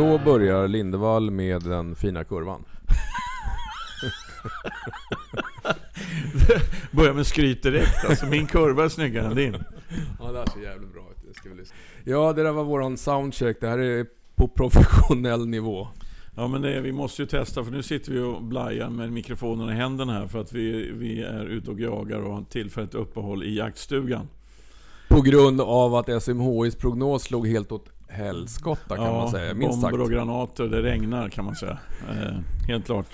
då börjar Lindevall med den fina kurvan. Börja med skryt direkt alltså. Min kurva är snyggare än din. Ja, det här ser jävligt bra ut. Ska vi. Ja, det där var våran soundcheck. Det här är på professionell nivå. Ja men det, vi måste ju testa för nu sitter vi och blajar med mikrofonen i händerna här för att vi, vi är ute och jagar och har tillfälligt uppehåll i jaktstugan. På grund av att SMHIs prognos slog helt åt helskotta kan man säga. Minst sagt. bomber och granater, det regnar kan man säga. Eh, helt klart.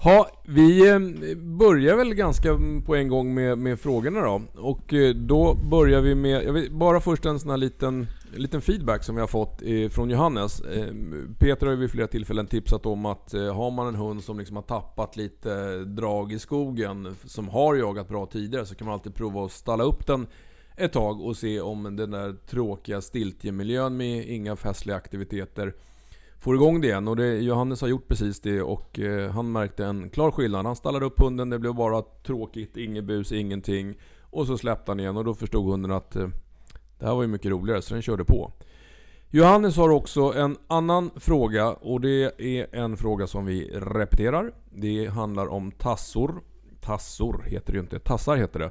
Ha, vi eh, börjar väl ganska på en gång med, med frågorna då. Och eh, då börjar vi med, vill, bara först en sån här liten, liten feedback som vi har fått eh, från Johannes. Peter har ju vid flera tillfällen tipsat om att har man en hund som liksom har tappat lite drag i skogen, som har jagat bra tidigare, så kan man alltid prova att stalla upp den ett tag och se om den där tråkiga stiltjemiljön med inga festliga aktiviteter får igång det igen. Och det, Johannes har gjort precis det och eh, han märkte en klar skillnad. Han stallade upp hunden, det blev bara tråkigt, inget bus, ingenting. Och så släppte han igen och då förstod hunden att eh, det här var ju mycket roligare, så den körde på. Johannes har också en annan fråga och det är en fråga som vi repeterar. Det handlar om tassor. Tassor heter det ju inte, tassar heter det.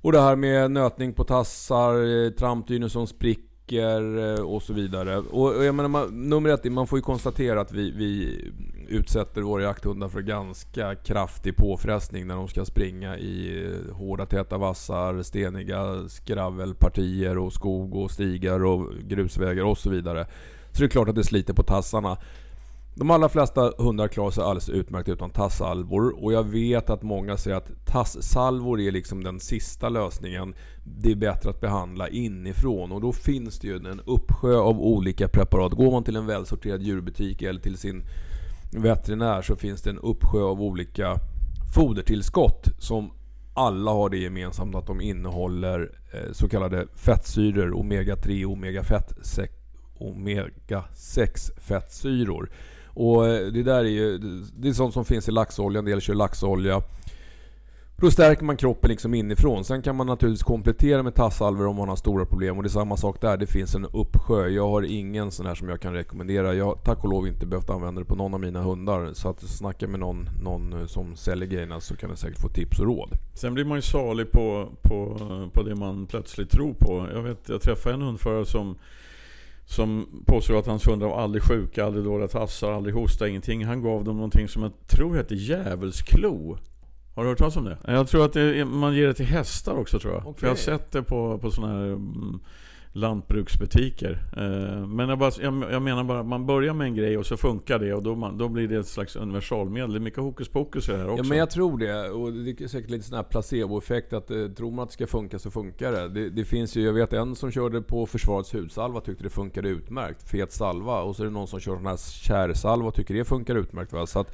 Och det här med nötning på tassar, trampdynor trampdyner som spricker eh, och så vidare. Och jag menar, man, nummer ett, man får ju konstatera att vi, vi utsätter våra jakthundar för ganska kraftig påfrestning när de ska springa i eh, hårda täta vassar, steniga skravelpartier och skog och stigar och grusvägar och så vidare. Så det är klart att det sliter på tassarna. De allra flesta hundar klarar sig alldeles utmärkt utan tassalvor och jag vet att många säger att tassalvor är liksom den sista lösningen. Det är bättre att behandla inifrån och då finns det ju en uppsjö av olika preparat. Går man till en välsorterad djurbutik eller till sin veterinär så finns det en uppsjö av olika fodertillskott som alla har det gemensamt att de innehåller eh, så kallade fettsyror, omega-3 och omega-6 omega-6 fettsyror. Och eh, det där är ju, det är sånt som finns i laxolja, en del kör laxolja. Då stärker man kroppen liksom inifrån. Sen kan man naturligtvis komplettera med tassalver om man har stora problem. Och det är samma sak där, det finns en uppsjö. Jag har ingen sån här som jag kan rekommendera. Jag har tack och lov inte behövt använda det på någon av mina hundar. Så att snacka med någon, någon eh, som säljer grejerna så kan du säkert få tips och råd. Sen blir man ju salig på, på, på det man plötsligt tror på. Jag vet, jag träffade en hundförare som som påstår att hans hundar var aldrig sjuka, aldrig dåliga tassar, aldrig hosta, ingenting. Han gav dem någonting som jag tror heter djävulsklo. Har du hört talas om det? Jag tror att är, man ger det till hästar också tror jag. Okay. För jag har sett det på, på sådana här mm, lantbruksbutiker. Eh, men jag, bara, jag, menar bara, man börjar med en grej och så funkar det och då, man, då blir det ett slags universalmedel. Det är mycket hokus pokus i det här också. Ja men jag tror det. Och det är säkert lite sån här placeboeffekt att eh, tror man att det ska funka så funkar det. det. det. finns ju, jag vet en som körde på Försvarets hudsalva tyckte det funkade utmärkt. Fet salva. Och så är det någon som kör sån här kärsalva och tycker det funkar utmärkt. Va? Så att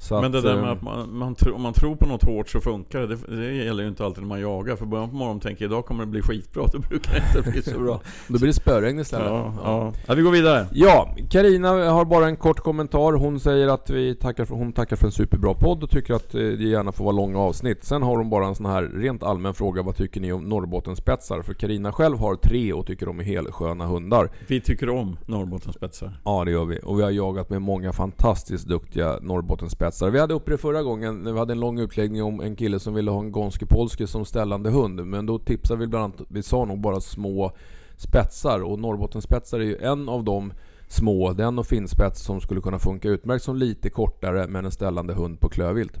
så men det där med eh, att man, man om man tror på något hårt så funkar det. det. Det gäller ju inte alltid när man jagar. För början på morgonen tänker idag kommer det bli skitbra. Då brukar det inte bli så bra. Då blir det spöregn istället. Ja, ja. ja, vi går vidare. Ja, Karina har bara en kort kommentar. Hon säger att vi tackar för, hon tackar för en superbra podd och tycker att eh, det gärna får vara långa avsnitt. Sen har hon bara en sån här rent allmän fråga. Vad tycker ni om Norrbottenspetsar? För Karina själv har tre och tycker de är helsköna hundar. Vi tycker om Norrbottenspetsar. Ja, det gör vi. Och vi har jagat med många fantastiskt duktiga Norrbottenspetsar. Vi hade uppe det förra gången när vi hade en lång utläggning om en kille som ville ha en Gonski Polski som ställande hund. Men då tipsade vi bland annat, vi sa nog bara små spetsar och Norrbottenspetsar är ju en av de små, den och finspets som skulle kunna funka utmärkt som lite kortare men en ställande hund på klövvilt.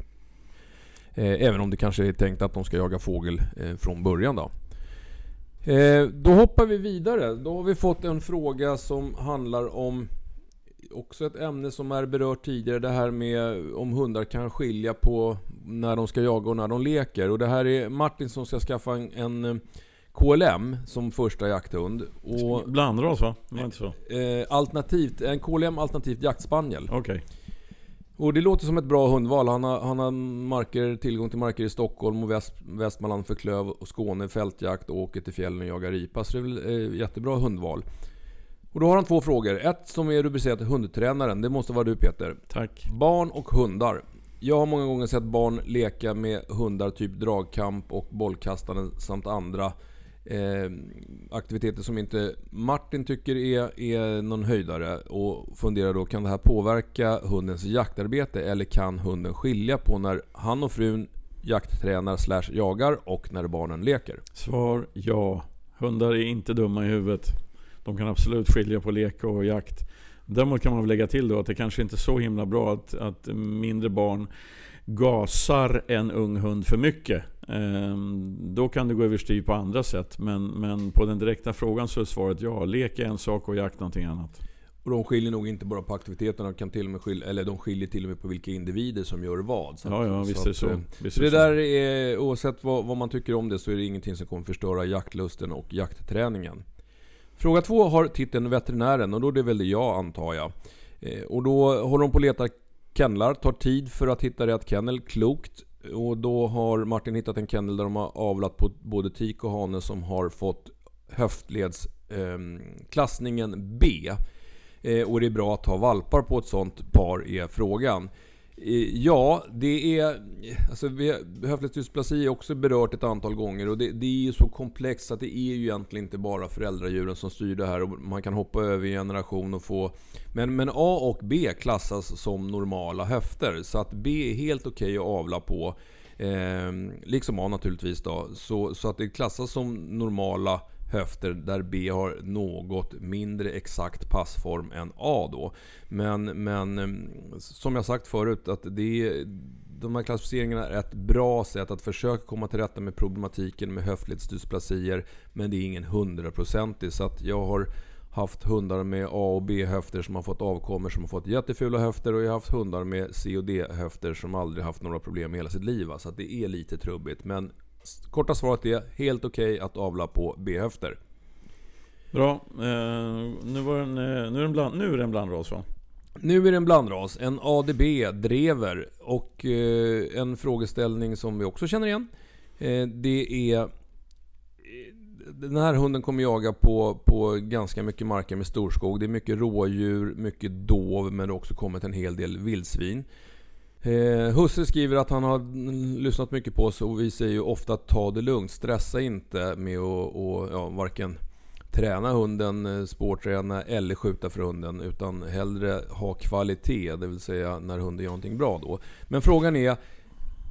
Eh, även om det kanske är tänkt att de ska jaga fågel eh, från början då. Eh, då hoppar vi vidare. Då har vi fått en fråga som handlar om också ett ämne som är berört tidigare. Det här med om hundar kan skilja på när de ska jaga och när de leker. Och det här är Martin som ska skaffa en, en eh, KLM som första jakthund. Och, Blandras va? Det inte så. Eh, alternativt, en KLM alternativt jaktspaniel. Okej. Okay. Och det låter som ett bra hundval. Han har, han har marker, tillgång till marker i Stockholm och Väst, Västmanland för klöv och Skåne fältjakt och åker till fjällen och jagar ripa. Så det är väl eh, jättebra hundval. Och då har han två frågor. Ett som är rubricerat hundtränaren. Det måste vara du Peter. Tack. Barn och hundar. Jag har många gånger sett barn leka med hundar typ dragkamp och bollkastande samt andra eh, aktiviteter som inte Martin tycker är, är någon höjdare och funderar då, kan det här påverka hundens jaktarbete eller kan hunden skilja på när han och frun jakttränar slash jagar och när barnen leker? Svar ja. Hundar är inte dumma i huvudet. De kan absolut skilja på lek och jakt. Däremot kan man väl lägga till då att det kanske inte är så himla bra att, att mindre barn gasar en ung hund för mycket. Ehm, då kan det gå överstyr på andra sätt. Men, men på den direkta frågan så är svaret ja. Lek är en sak och jakt någonting annat. Och de skiljer nog inte bara på aktiviteterna, kan till och med skilja, eller de skiljer till och med på vilka individer som gör vad. Så ja, ja, visst är det så. Eh, visst så det där är, oavsett vad, vad, man tycker om det, så är det ingenting som kommer förstöra jaktlusten och jaktträningen. Fråga två har titeln Veterinären och då är det väl det jag antar jag. Eh, och då håller de på att leta kennlar, tar tid för att hitta rätt kennel, klokt. Och då har Martin hittat en kennel där de har avlat på både tik och hane som har fått höftledsklassningen ehm, eh, B. Eh, och det är bra att ha valpar på ett sånt par är frågan. Eh, ja, det är... Alltså, höftledsdysplasi är också berört ett antal gånger och det, det, är ju så komplext att det är ju egentligen inte bara föräldradjuren som styr det här och man kan hoppa över en generation och få... Men, men A och B klassas som normala höfter så att B är helt okej okay att avla på. Eh, liksom A naturligtvis då. Så, så att det klassas som normala höfter där B har något mindre exakt passform än A då. Men, men mm, som jag sagt förut, att det de här klassificeringarna är ett bra sätt att försöka komma till rätta med problematiken med höftledsdysplasier. Men det är ingen hundraprocentig. Så att jag har haft hundar med A och B-höfter som har fått avkommor som har fått jättefula höfter och jag har haft hundar med C och D-höfter som aldrig haft några problem i hela sitt liv. Så att det är lite trubbigt. Men korta svaret är helt okej okay att avla på B-höfter. Bra. Eh, nu, var den, eh, nu, är den bland, nu är det en blandras va? Nu är det en blandras. En ADB drever. Och eh, en frågeställning som vi också känner igen. Eh, det är... Den här hunden kommer jaga på, på ganska mycket marker med storskog. Det är mycket rådjur, mycket dov, men det har också kommit en hel del vildsvin. Eh, Husse skriver att han har lyssnat mycket på oss och vi säger ju ofta att ta det lugnt. Stressa inte med att och, ja, varken träna hunden, eh, spårträna eller skjuta för hunden. Utan hellre ha kvalitet, det vill säga när hunden gör någonting bra då. Men frågan är,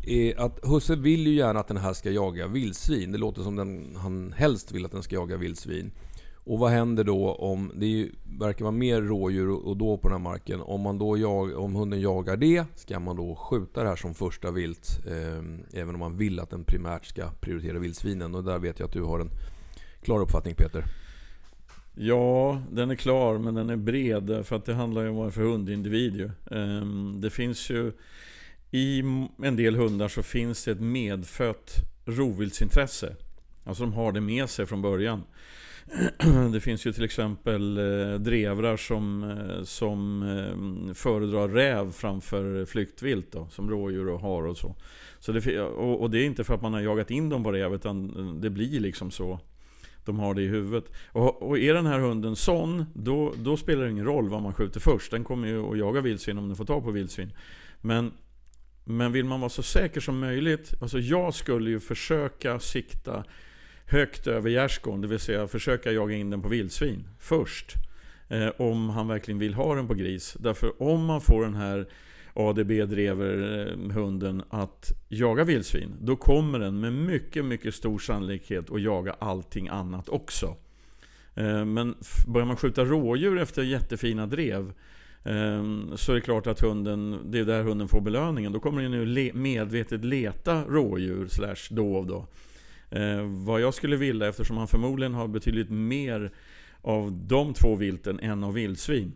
är att Husse vill ju gärna att den här ska jaga vildsvin. Det låter som den, han helst vill att den ska jaga vildsvin. Och vad händer då om det verkar vara mer rådjur och då på den här marken. Om, man då jag, om hunden jagar det, ska man då skjuta det här som första vilt? Eh, även om man vill att den primärt ska prioritera vildsvinen. Och där vet jag att du har en klar uppfattning Peter. Ja, den är klar men den är bred. För att det handlar ju om vad det är för hundindivid ju. Eh, det finns ju... I en del hundar så finns det ett medfött rovviltsintresse. Alltså de har det med sig från början. Det finns ju till exempel eh, drevrar som, eh, som eh, föredrar räv framför flyktvilt då, som rådjur och har och så. så det, och, och, det är inte för att man har jagat in dem på räv, utan det blir liksom så. De har det i huvudet. Och, och är den här hunden sån, då, då spelar det ingen roll vad man skjuter först. Den kommer ju att jaga vildsvin om den får tag på vildsvin. Men, men vill man vara så säker som möjligt, alltså jag skulle ju försöka sikta högt över gärdsgården, det vill säga försöka jaga in den på vildsvin först. Eh, om han verkligen vill ha den på gris. Därför om man får den här ADB-drever-hunden eh, att jaga vildsvin, då kommer den med mycket, mycket stor sannolikhet att jaga allting annat också. Eh, men börjar man skjuta rådjur efter jättefina drev, ehm, så är det klart att hunden, det är där hunden får belöningen. Då kommer den ju medvetet leta rådjur slash dov då. Eh, vad jag skulle vilja, eftersom han förmodligen har betydligt mer av de två vilten än av vildsvin.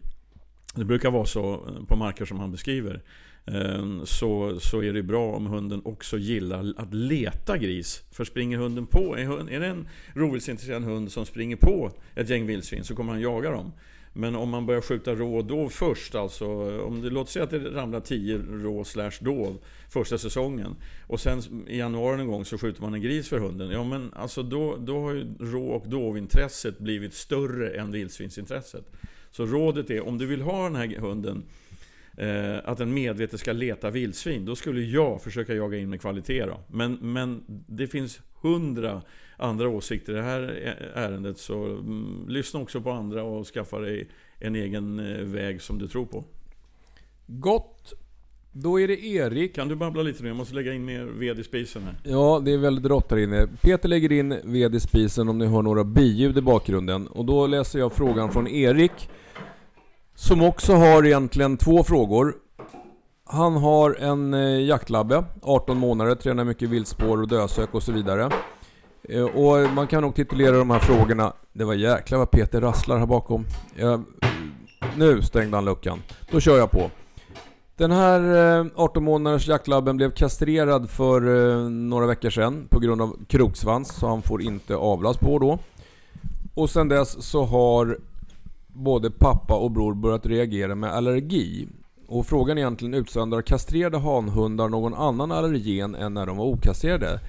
Det brukar vara så eh, på marker som han beskriver. Eh, så, så är det bra om hunden också gillar att leta gris. För springer hunden på, är det en rovviltsintresserad hund som springer på ett gäng vildsvin så kommer han jaga dem. Men om man börjar skjuta rå dov först, alltså om det låter sig att det ramlar 10 rå slash dov första säsongen och sen i januari någon gång så skjuter man en gris för hunden. Ja men alltså då, då har ju rå och dovintresset blivit större än vildsvinsintresset. Så rådet är, om du vill ha den här hunden eh, att en medvetet ska leta vildsvin, då skulle jag försöka jaga in med kvalitet då. Men, men det finns hundra andra åsikter i det här ärendet, så mm, lyssna också på andra och skaffa dig en egen eh, väg som du tror på. Gott! Då är det Erik. Kan du babbla lite nu? Jag måste lägga in mer ved i spisen här. Ja, det är väldigt rått här inne. Peter lägger in ved i spisen om ni hör några biljud i bakgrunden. Och då läser jag frågan från Erik. Som också har egentligen två frågor. Han har en eh, jaktlabbe, 18 månader, tränar mycket viltspår och dösök och så vidare. Eh, och man kan nog titulera de här frågorna... Det var jäklar vad Peter rasslar här bakom. Jag, nu stängde han luckan. Då kör jag på. Den här eh, 18-månaders jaktlabben blev kastrerad för eh, några veckor sedan på grund av kroksvans, så han får inte avlas på då. Och sen dess så har både pappa och bror börjat reagera med allergi. Och frågan är egentligen utsöndrar kastrerade hanhundar någon annan allergen än när de var okastrerade?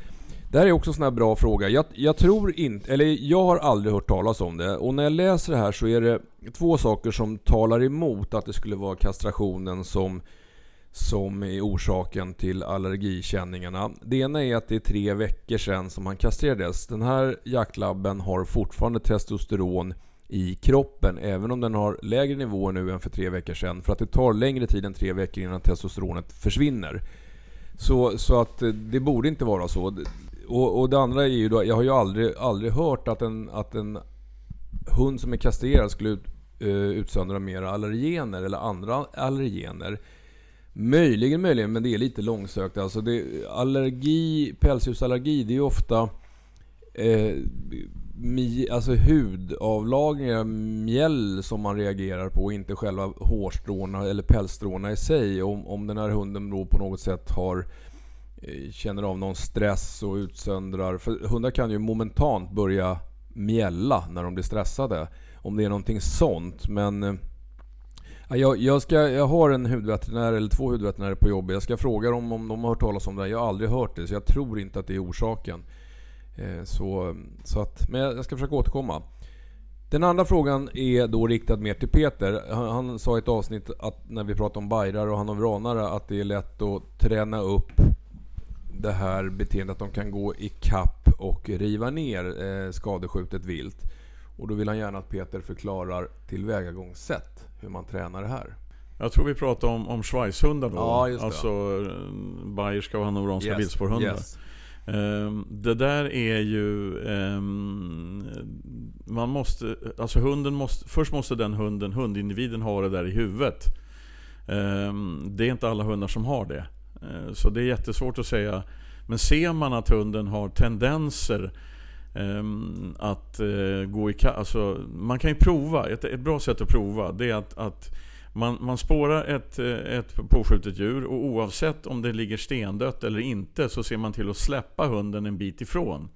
Det här är också en sån här bra fråga. Jag, jag, tror inte, eller jag har aldrig hört talas om det. Och när jag läser det här så är det två saker som talar emot att det skulle vara kastrationen som som är orsaken till allergikänningarna. Det ena är att det är tre veckor sedan som han kastrerades. Den här jaktlabben har fortfarande testosteron i kroppen även om den har lägre nivåer nu än för tre veckor sedan. För att det tar längre tid än tre veckor innan testosteronet försvinner. Så, så att det borde inte vara så. Och, och det andra är ju då, jag har ju aldrig, aldrig hört att en, att en hund som är kastrerad skulle ut, uh, utsöndra mer allergener eller andra allergener. Möjligen, möjligen, men det är lite långsökt. Alltså det, allergi, pälsdjursallergi, det är ju ofta eh, mi, alltså hudavlagringar, mjäll som man reagerar på, inte själva hårstråna eller pälsstråna i sig. Om, om den här hunden då på något sätt har eh, Eh, känner av någon stress och utsöndrar. För hundar kan ju momentant börja mjälla när de blir stressade. Om det är någonting sånt. Men eh, jag, jag, ska, jag har en hudveterinär, eller två hudveterinärer på jobbet. Jag ska fråga dem om de har hört talas om det. här. Jag har aldrig hört det, så jag tror inte att det är orsaken. Eh, så, så att, men jag ska försöka återkomma. Den andra frågan är då riktad mer till Peter. Han, han sa i ett avsnitt att när vi pratade om bajrar och hanovranare att det är lätt att träna upp det här beteendet att de kan gå i kapp och riva ner eh, skadeskjutet vilt. Och då vill han gärna att Peter förklarar tillvägagångssätt hur man tränar det här. Jag tror vi pratar om, om schweizhundar då. Ja, just det. Alltså eh, bayerska och hannoveranska yes. vildspårhundar. Yes. Um, det där är ju... Um, man måste... Alltså hunden måste... Först måste den hunden, hundindividen ha det där i huvudet. Um, det är inte alla hundar som har det. Eh, så det är jättesvårt att säga. Men ser man att hunden har tendenser ehm, att eh, gå i alltså, Man kan ju prova, ett, ett, bra sätt att prova det är att, att man, man spårar ett, eh, ett påskjutet djur och oavsett om det ligger stendött eller inte så ser man till att släppa hunden en bit ifrån.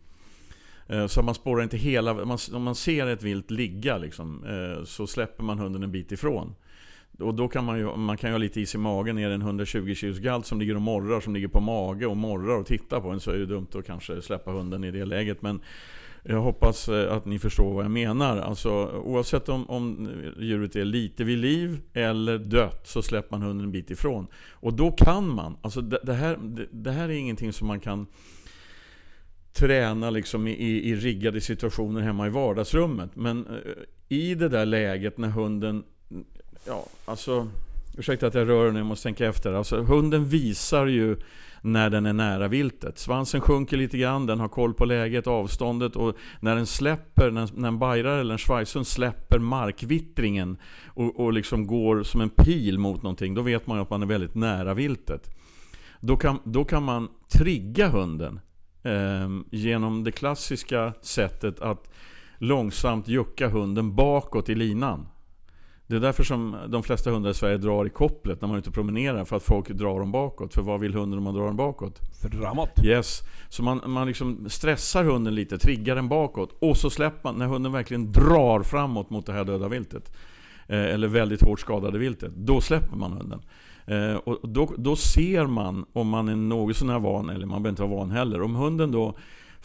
Så man spårar inte hela, man, om man ser ett vilt ligga liksom, så släpper man hunden en bit ifrån. Och då kan man ju, man kan ju ha lite is i magen. Är det en 120 kg galt som ligger och morrar, som ligger på mage och morrar och tittar på en så är det dumt att kanske släppa hunden i det läget. Men jag hoppas eh, att ni förstår vad jag menar. Alltså, oavsett om, om djuret är lite vid liv eller dött så släpper man hunden en bit ifrån. Och då kan man, alltså det, det här, det, det, här är ingenting som man kan träna liksom i, i riggade situationer hemma i vardagsrummet. Men eh, i det där läget när hunden Ja, alltså... Ursäkta att jag rör nu, jag måste tänka efter. Alltså, hunden visar ju när den är nära viltet. Svansen sjunker lite grann, den har koll på läget, avståndet och när den släpper, när, när en bajrare eller en schweizhund släpper markvittringen och, och liksom går som en pil mot någonting, då vet man ju att man är väldigt nära viltet. Då kan, då kan man trigga hunden eh, genom det klassiska sättet att långsamt jucka hunden bakåt i linan. Det är därför som de flesta hundar i Sverige drar i kopplet när man är ute och promenerar. För att folk drar dem bakåt. För vad vill hunden om man drar dem bakåt? Framåt. Yes. Så man, man liksom stressar hunden lite, triggar den bakåt. Och så släpper man, när hunden verkligen drar framåt mot det här döda viltet. Eh, eller väldigt hårt skadade viltet. Då släpper man hunden. Eh, och då, då ser man om man är något sånär van, eller man behöver inte vara van heller. Om hunden då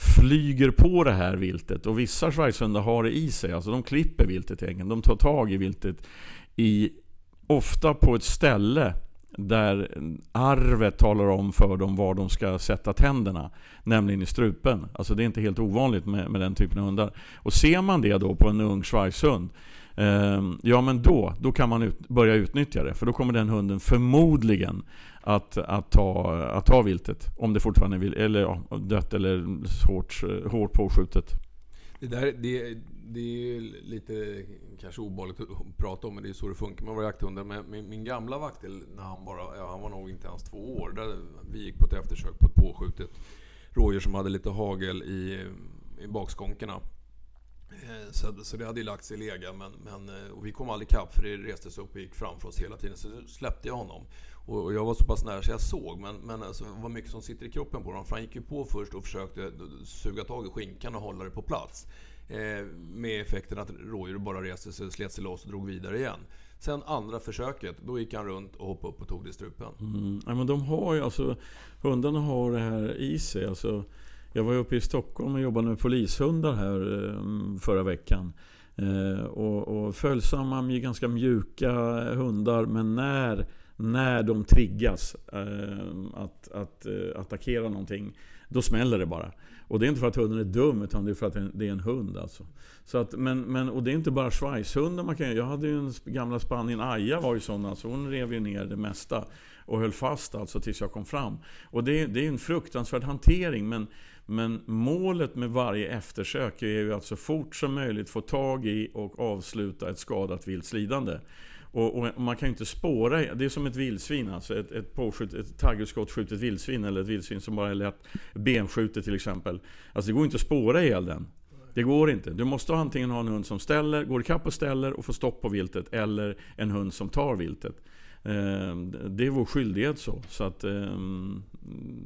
flyger på det här viltet. Och vissa schweizerhundar har det i sig. Alltså de klipper viltet i ängen. De tar tag i viltet i ofta på ett ställe där arvet talar om för dem var de ska sätta tänderna. Nämligen i strupen. Alltså det är inte helt ovanligt med, med den typen av hundar. Och ser man det då på en ung schweizhund eh, Ja men då, då kan man ut, börja utnyttja det. För då kommer den hunden förmodligen att, att, ta, att ta viltet. Om det fortfarande är eller, ja, dött eller hårt, hårt påskjutet. Det, där, det, det är lite kanske obehagligt att prata om, men det är så det funkar med våra jakthundar. Men min, min gamla vaktel, när han bara, ja, han var nog inte ens två år. Där vi gick på ett eftersök på ett påskjutet rådjur som hade lite hagel i, i bakskånkerna. Eh, så, så det hade ju lagt sig i lega, men, men eh, och vi kom aldrig ikapp för det reste sig upp och gick framför oss hela tiden. Så släppte jag honom. Och, och jag var så pass nära så jag såg, men, men alltså, vad mycket som sitter i kroppen på honom. För han gick ju på först och försökte suga tag i skinkan och hålla det på plats. Eh, med effekten att rådjuret bara reste sig, slet sig loss och drog vidare igen. Sen andra försöket, då gick han runt och hoppade upp och tog det i strupen. Mm. Ja, men de har ju alltså, hundarna har det här i sig. Alltså, jag var uppe i Stockholm och jobbade med polishundar här eh, förra veckan. Eh, och, och följsamma, ganska mjuka hundar. Men när, när de triggas eh, att, att eh, attackera någonting, då smäller det bara. Och det är inte för att hunden är dum, utan det är för att det är en hund. Alltså. Så att, men, men, och det är inte bara schweizhundar man kan Jag hade ju en gamla Spanien, Aja var ju sån. Alltså, hon rev ju ner det mesta. Och höll fast alltså tills jag kom fram. Och det, det är en fruktansvärd hantering. Men, men målet med varje eftersök är ju att så fort som möjligt få tag i och avsluta ett skadat vilts lidande. Och, och, man kan ju inte spåra, det är som ett vildsvin alltså. Ett, ett, påskjut, ett taggutskottskjutet vildsvin eller ett vildsvin som bara är lätt benskjutet till exempel. Alltså det går inte att spåra ihjäl den. Det går inte. Du måste antingen ha en hund som ställer, går ikapp och ställer och får stopp på viltet. Eller en hund som tar viltet. Eh, det är vår skyldighet så. så att, ehm,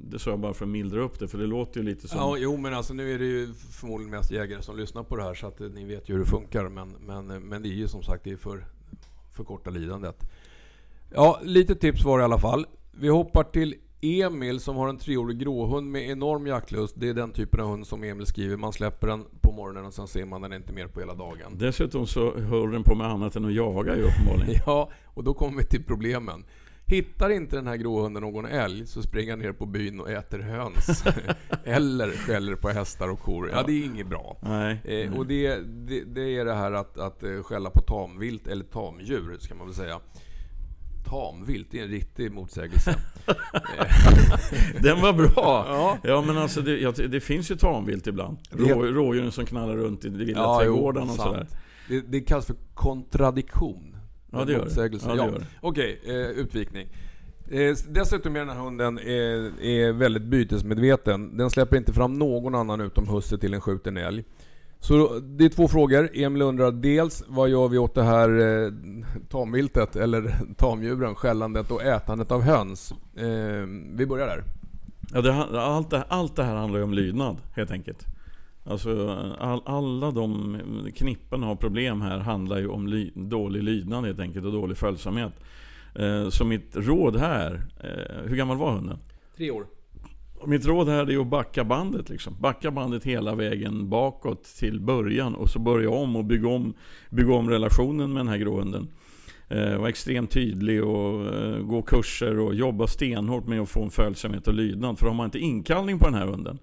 det sa jag bara för att mildra upp det, för det låter ju lite som... Ja, jo, men alltså nu är det ju förmodligen mest jägare som lyssnar på det här, så att ni vet ju hur det funkar. Men, men, men det är ju som sagt det är för förkorta lidandet. Ja, lite tips var det i alla fall. Vi hoppar till Emil som har en treårig gråhund med enorm jaktlust. Det är den typen av hund som Emil skriver. Man släpper den på morgonen och sen ser man den inte mer på hela dagen. Dessutom så hör den på med annat än att jaga ju uppenbarligen. ja, och då kommer vi till problemen. Hittar inte den här gråhunden någon älg så springer han ner på byn och äter höns. Eller skäller på hästar och kor. Ja, det är inget bra. Nej. Eh, och det, det, det, är det här att, att eh, skälla på tamvilt, eller tamdjur ska man väl säga. Tamvilt, det är en riktig motsägelse. Den var bra! Ja, ja men alltså det, ja, det finns ju tamvilt ibland. Rå, rådjuren som knallar runt i vilda ja, trädgården och sådär. Det, det kallas för kontradiktion. Ja, det gör det. Ja, det, ja. Okej, eh, utvikning. Eh, dessutom är den här hunden är, är väldigt bytesmedveten. Den släpper inte fram någon annan utom husse till en skjuten älg. Så det är två frågor. Emil undrar dels vad gör vi åt det här eh, tamviltet, eller tamdjuren, skällandet och ätandet av höns? Eh, vi börjar där. Ja, det, allt, det, allt det här handlar ju om lydnad, helt enkelt. Alltså all, alla de knippen av problem här handlar ju om ly, dålig lydnad helt enkelt och dålig följsamhet. Eh, så mitt råd här, eh, hur gammal var hunden? Tre år. Mitt råd här är att backa bandet liksom. Backa bandet hela vägen bakåt till början och så börja om och bygga om, bygga om relationen med den här gråhunden. Eh, vara extremt tydlig och eh, gå kurser och jobba stenhårt med att få en följsamhet och lydnad. För har man inte inkallning på den här hunden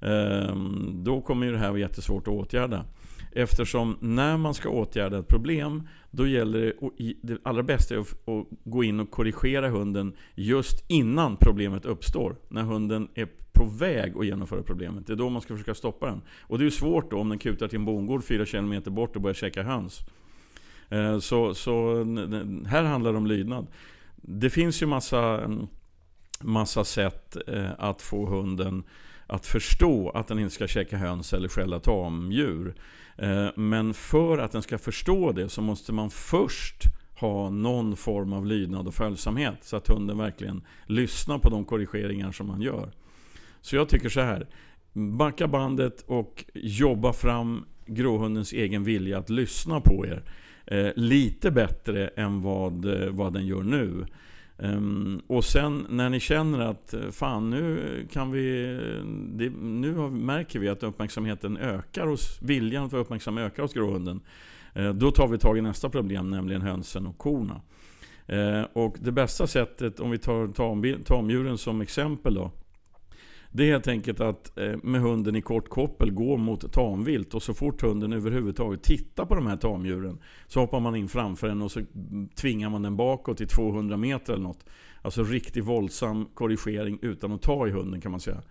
Ehm, då kommer ju det här vara jättesvårt att åtgärda. Eftersom när man ska åtgärda ett problem, då gäller det, det allra bästa är att gå in och korrigera hunden just innan problemet uppstår. När hunden är på väg att genomföra problemet. Det är då man ska försöka stoppa den. Och det är ju svårt då om den kutar till en bondgård 4 km bort och börjar käka höns. Ehm, så, så här handlar det om lydnad. Det finns ju massa, mm, massa sätt eh, att få hunden att förstå att den inte ska käka höns eller skälla tamdjur. Eh, men för att den ska förstå det så måste man först ha någon form av lydnad och följsamhet så att hunden verkligen lyssnar på de korrigeringar som man gör. Så jag tycker så här. Backa bandet och jobba fram gråhundens egen vilja att lyssna på er. Eh, lite bättre än vad, eh, vad den gör nu. Um, och sen när ni känner att eh, fan nu kan vi... Eh, det, nu märker vi att uppmärksamheten ökar hos... Viljan att vara uppmärksam ökar hos gråhunden. Uh, då tar vi tag i nästa problem, nämligen hönsen och korna. Uh, och det bästa sättet, om vi tar tam, tamdjuren som exempel då. Det är helt enkelt att eh, med hunden i kort koppel gå mot tamvilt och så fort hunden överhuvudtaget tittar på de här tamdjuren så hoppar man in framför den och så tvingar man den bakåt i 200 meter eller något. Alltså riktigt våldsam korrigering utan att ta i hunden kan man säga.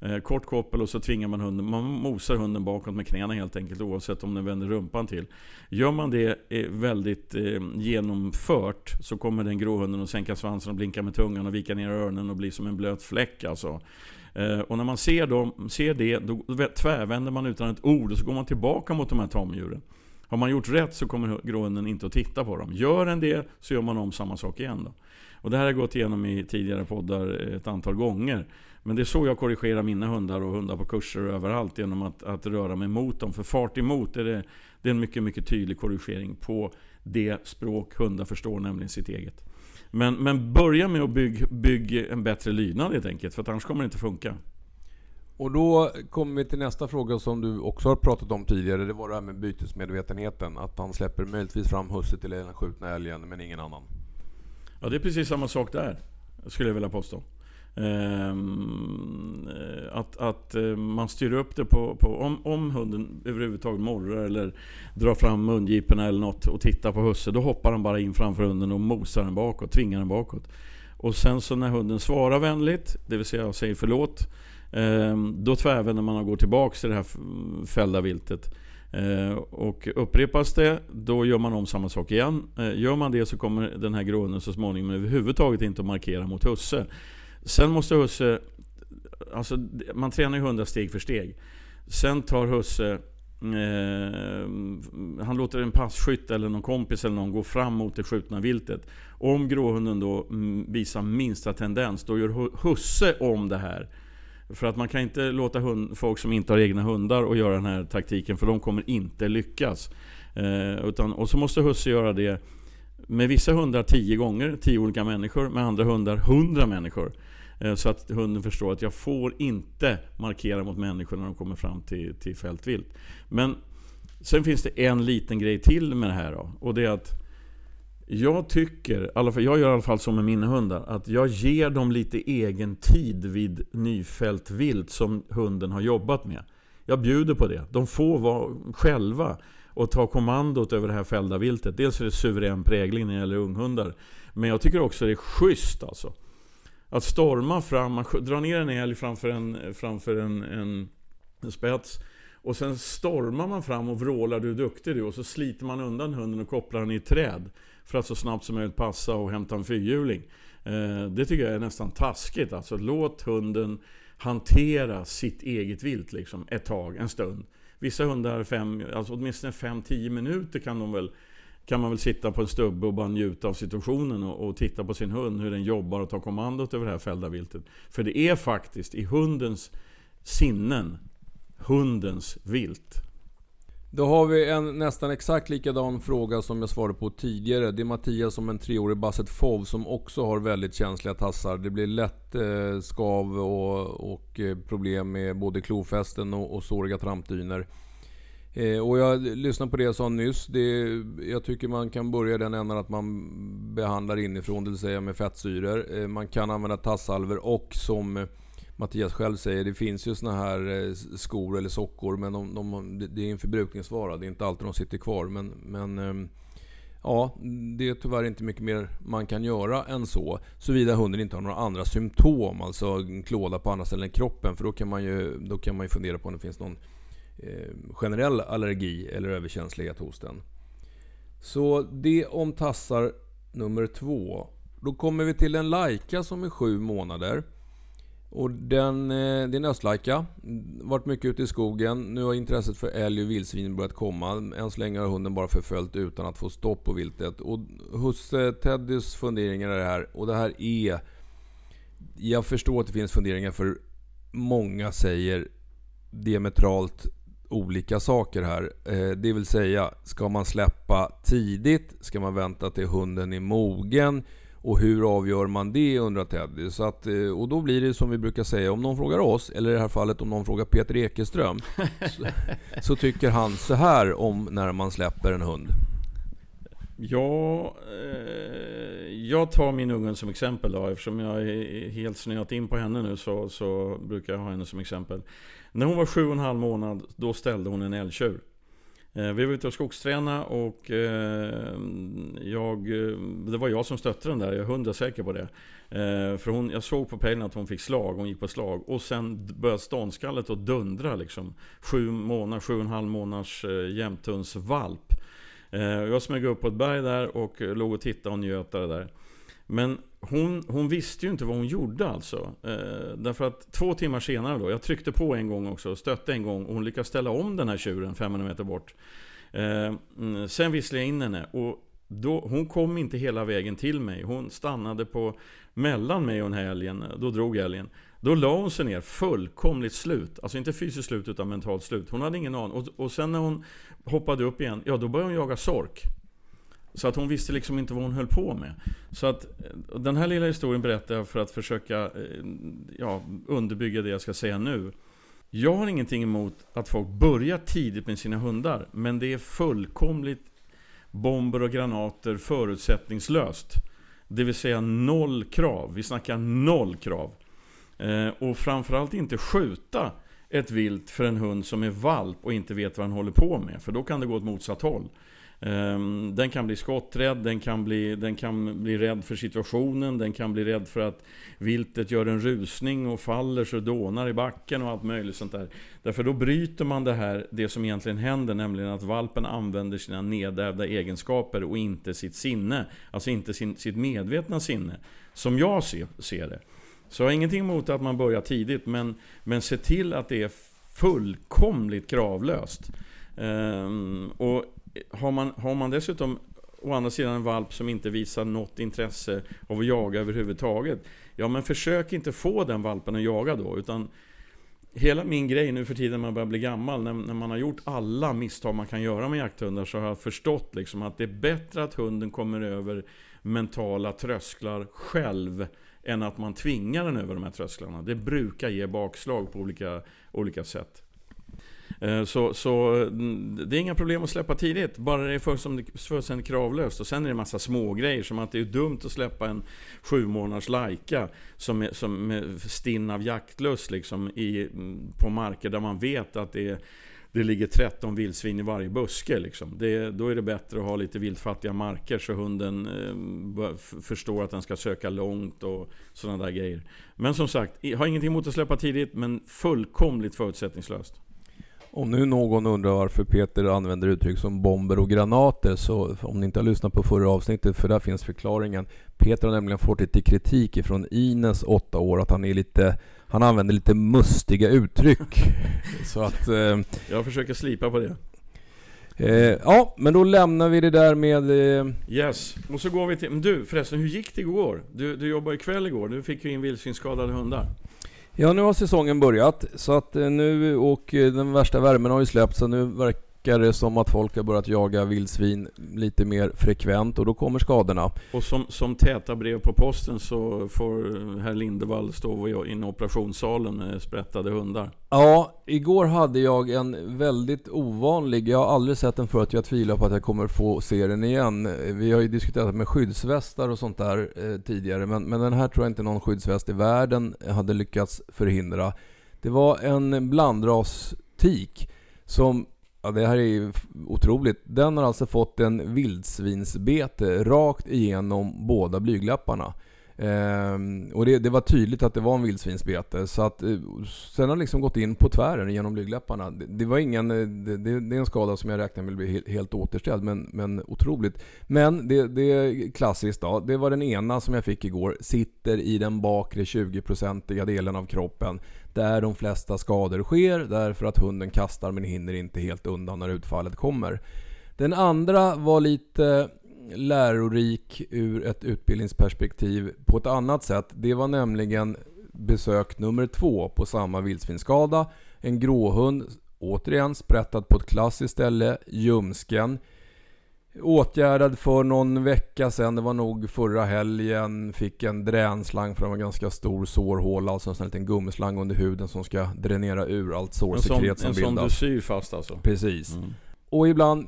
Eh, kort koppel och så tvingar man hunden, man mosar hunden bakåt med knäna helt enkelt oavsett om den vänder rumpan till. Gör man det eh, väldigt genomfört så kommer den gråhunden att sänka svansen och blinka med tungan och vika ner öronen och bli som en blöt fläck alltså. Eh, och när man ser, dem, ser det, då tvärvänder man utan ett ord och så går man tillbaka mot de här tamdjuren. Har man gjort rätt så kommer gråhunden inte att titta på dem. Gör den det så gör man om samma sak igen. Då. Och det här har jag gått igenom i tidigare poddar ett antal gånger. Men det är så jag korrigerar mina hundar och hundar på kurser och överallt genom att, att röra mig mot dem. För fart emot är det, det är en mycket, mycket tydlig korrigering på det språk hundar förstår, nämligen sitt eget. Men, men börja med att bygga bygg en bättre lydnad helt enkelt, för annars kommer det inte funka. Och då kommer vi till nästa fråga som du också har pratat om tidigare. Det var det här med bytesmedvetenheten. Att han släpper möjligtvis fram husse till den skjutna älgen, men ingen annan. Ja, det är precis samma sak där, skulle jag vilja påstå. Ehm, att, att eh, man styr upp det på, på om, om, hunden överhuvudtaget morrar eller drar fram mungiporna eller något och tittar på husse. Då hoppar han bara in framför hunden och mosar den bakåt, tvingar den bakåt. Och sen så när hunden svarar vänligt, det vill säga säger förlåt. Ehm, då tvärvänder man och går tillbaks till det här fällda viltet. Ehm, och upprepas det, då gör man om samma sak igen. Gör man det så kommer den här gråhunden så småningom överhuvudtaget inte att markera mot husse. Sen måste husse... Alltså, man tränar ju hundar steg för steg. Sen tar husse... Eh, han låter en passkytt eller någon kompis eller någon gå fram mot det skjutna viltet. Om gråhunden då mm, visar minsta tendens, då gör husse om det här. För att man kan inte låta hund, folk som inte har egna hundar och göra den här taktiken, för de kommer inte lyckas. Eh, utan, och så måste husse göra det med vissa hundar tio gånger, tio olika människor. Med andra hundar hundra människor. Eh, så att hunden förstår att jag får inte markera mot människor när de kommer fram till, till fältvilt. Men sen finns det en liten grej till med det här då. Och det är att jag tycker, jag gör i alla fall så med mina hundar, att jag ger dem lite egen tid vid nyfällt vilt som hunden har jobbat med. Jag bjuder på det. De får vara själva och ta kommandot över det här fällda viltet. Dels är det suverän prägling när det gäller unghundar. Men jag tycker också det är schysst alltså. Att storma fram, man drar ner en älg framför en, framför en, en, en spets. Och sen stormar man fram och vrålar du är duktig du. Och så sliter man undan hunden och kopplar den i ett träd. För att så snabbt som möjligt passa och hämta en fyrhjuling. Eh, det tycker jag är nästan taskigt. Alltså låt hunden hantera sitt eget vilt liksom, ett tag, en stund. Vissa hundar, fem, alltså åtminstone 5-10 minuter kan de väl kan man väl sitta på en stubbe och bara njuta av situationen och, och, titta på sin hund, hur den jobbar och tar kommandot över det här fällda viltet. För det är faktiskt i hundens sinnen, hundens vilt. Då har vi en nästan exakt likadan fråga som jag svarade på tidigare. Det är Mattias som en treårig basset fov som också har väldigt känsliga tassar. Det blir lätt eh, skav och, och eh, problem med både klofästen och, och såriga trampdyner. Eh, och jag lyssnade på det jag sa nyss. Det, jag tycker man kan börja den änden att man behandlar inifrån, det vill säga med fettsyror. Eh, man kan använda tassalver och som Mattias själv säger, det finns ju såna här eh, skor eller sockor men de, de, det är en förbrukningsvara. Det är inte alltid de sitter kvar. Men, men ehm, ja, det är tyvärr inte mycket mer man kan göra än så. Såvida hunden inte har några andra symptom, alltså klåda på andra ställen i kroppen. För då kan man ju, då kan man ju fundera på om det finns någon Eh, generell allergi eller överkänslighet hos den. Så det om tassar nummer två. Då kommer vi till en lajka som är sju månader. Och den, eh, det är en östlajka. Varit mycket ute i skogen. Nu har intresset för älg och vildsvin börjat komma. Än så länge har hunden bara förföljt utan att få stopp på viltet. Och husse eh, Teddys funderingar är det här. Och det här är... Jag förstår att det finns funderingar för många säger diametralt olika saker här. Eh, det vill säga, ska man släppa tidigt? Ska man vänta till hunden är mogen? Och hur avgör man det undrar Teddy. Så att, eh, och då blir det som vi brukar säga, om någon frågar oss, eller i det här fallet om någon frågar Peter Ekeström, så, så, tycker han så här om när man släpper en hund. Ja, eh, jag tar min ungen som exempel då. Eftersom jag är helt snöat in på henne nu så, så brukar jag ha henne som exempel. När hon var sju och en halv månad, då ställde hon en älgtjur. Eh, vi var ute och skogsträna och eh, jag, eh, det var jag som stötte den där, jag är hundra säker på det. För hon, jag såg på pejlen att hon fick slag, hon gick på slag. Och sen började ståndskallet att dundra liksom. Sju månader, sju och en halv månaders jämthundsvalp. Jag smög upp på ett berg där och låg och tittade och njöt av det där. Men hon, hon, visste ju inte vad hon gjorde alltså. Eh, därför att två timmar senare då, jag tryckte på en gång också, stötte en gång och hon lyckades ställa om den här tjuren 500 meter bort. Eh, mm, sen visslade jag in henne och då, hon kom inte hela vägen till mig. Hon stannade på mellan mig och den här älgen. Då drog älgen. Då la hon sig ner fullkomligt slut. Alltså inte fysiskt slut utan mentalt slut. Hon hade ingen aning. Och, och sen när hon hoppade upp igen, ja då började hon jaga sork. Så att hon visste liksom inte vad hon höll på med. Så att eh, den här lilla historien berättar jag för att försöka eh, ja, underbygga det jag ska säga nu. Jag har ingenting emot att folk börjar tidigt med sina hundar. Men det är fullkomligt bomber och granater förutsättningslöst. Det vill säga noll krav. Vi snackar noll krav. Eh, och framförallt inte skjuta ett vilt för en hund som är valp och inte vet vad han håller på med. För då kan det gå åt motsatt håll. Ehm, den kan bli skotträdd, den kan bli, den kan bli rädd för situationen, den kan bli rädd för att viltet gör en rusning och faller så dånar i backen och allt möjligt sånt där. Därför då bryter man det här, det som egentligen händer, nämligen att valpen använder sina nedärvda egenskaper och inte sitt sinne. Alltså inte sin, sitt medvetna sinne. Som jag ser, ser det. Så jag har ingenting emot att man börjar tidigt, men, men se till att det är fullkomligt kravlöst. Um, och har man, har man dessutom å andra sidan en valp som inte visar något intresse av att jaga överhuvudtaget. Ja, men försök inte få den valpen att jaga då, utan Hela min grej nu för tiden när man börjar bli gammal, när, när, man har gjort alla misstag man kan göra med jakthundar, så har jag förstått liksom att det är bättre att hunden kommer över mentala trösklar själv, än att man tvingar den över de här trösklarna. Det brukar ge bakslag på olika, olika sätt. Eh, så, så mm, det är inga problem att släppa tidigt, bara det är fullständigt kravlöst. Och sen är det en massa små grejer som att det är dumt att släppa en sju månaders lajka som är, som är stinn av jaktlust liksom, i, mm, på marker där man vet att det är det ligger 13 vildsvin i varje buske. Liksom. Det, då är det bättre att ha lite viltfattiga marker så hunden eh, förstår att den ska söka långt och sådana där grejer. Men som sagt, har ingenting emot att släppa tidigt men fullkomligt förutsättningslöst. Om nu någon undrar varför Peter använder uttryck som bomber och granater så om ni inte har lyssnat på förra avsnittet för där finns förklaringen. Peter har nämligen fått lite kritik ifrån Ines, åtta år, att han är lite han använder lite mustiga uttryck. så att... Eh, Jag försöker slipa på det. Eh, ja, men då lämnar vi det där med... Eh... Yes, och så går vi till... Men du förresten, hur gick det igår? Du, du jobbade ikväll igår, du fick ju in vildsvinsskadade hundar. Ja, nu har säsongen börjat så att eh, nu och eh, den värsta värmen har ju släppt så nu verkar verkar det som att folk har börjat jaga vildsvin lite mer frekvent och då kommer skadorna. Och som, som täta brev på posten så får herr Lindevall stå inne i operationssalen med sprättade hundar. Ja, igår hade jag en väldigt ovanlig, jag har aldrig sett den förut, jag tvivlar på att jag kommer få se den igen. Vi har ju diskuterat med skyddsvästar och sånt där eh, tidigare, men, men den här tror jag inte någon skyddsväst i världen hade lyckats förhindra. Det var en blandras tik som Ja, det här är ju otroligt. Den har alltså fått en vildsvinsbete rakt igenom båda blygläpparna. Ehm, och det, det, var tydligt att det var en vildsvinsbete. Så att, eh, sen har liksom gått in på tvären genom blygdläpparna. Det, det, var ingen, eh, det, det, är en skada som jag räknar med blir helt, helt återställd, men, men otroligt. Men det, det är klassiskt då. Det var den ena som jag fick igår. Sitter i den bakre 20-procentiga delen av kroppen. Där de flesta skador sker, därför att hunden kastar men hinner inte helt undan när utfallet kommer. Den andra var lite lärorik ur ett utbildningsperspektiv på ett annat sätt. Det var nämligen besök nummer två på samma vildsvinsskada. En gråhund, återigen sprättad på ett klassiskt ställe, ljumsken. Åtgärdad för någon vecka sedan, det var nog förra helgen, fick en dränslang för en ganska stor sårhåla, alltså en sån liten gummislang under huden som ska dränera ur allt sårsekret som bildas. En sån du syr fast alltså? Precis. Mm. Och ibland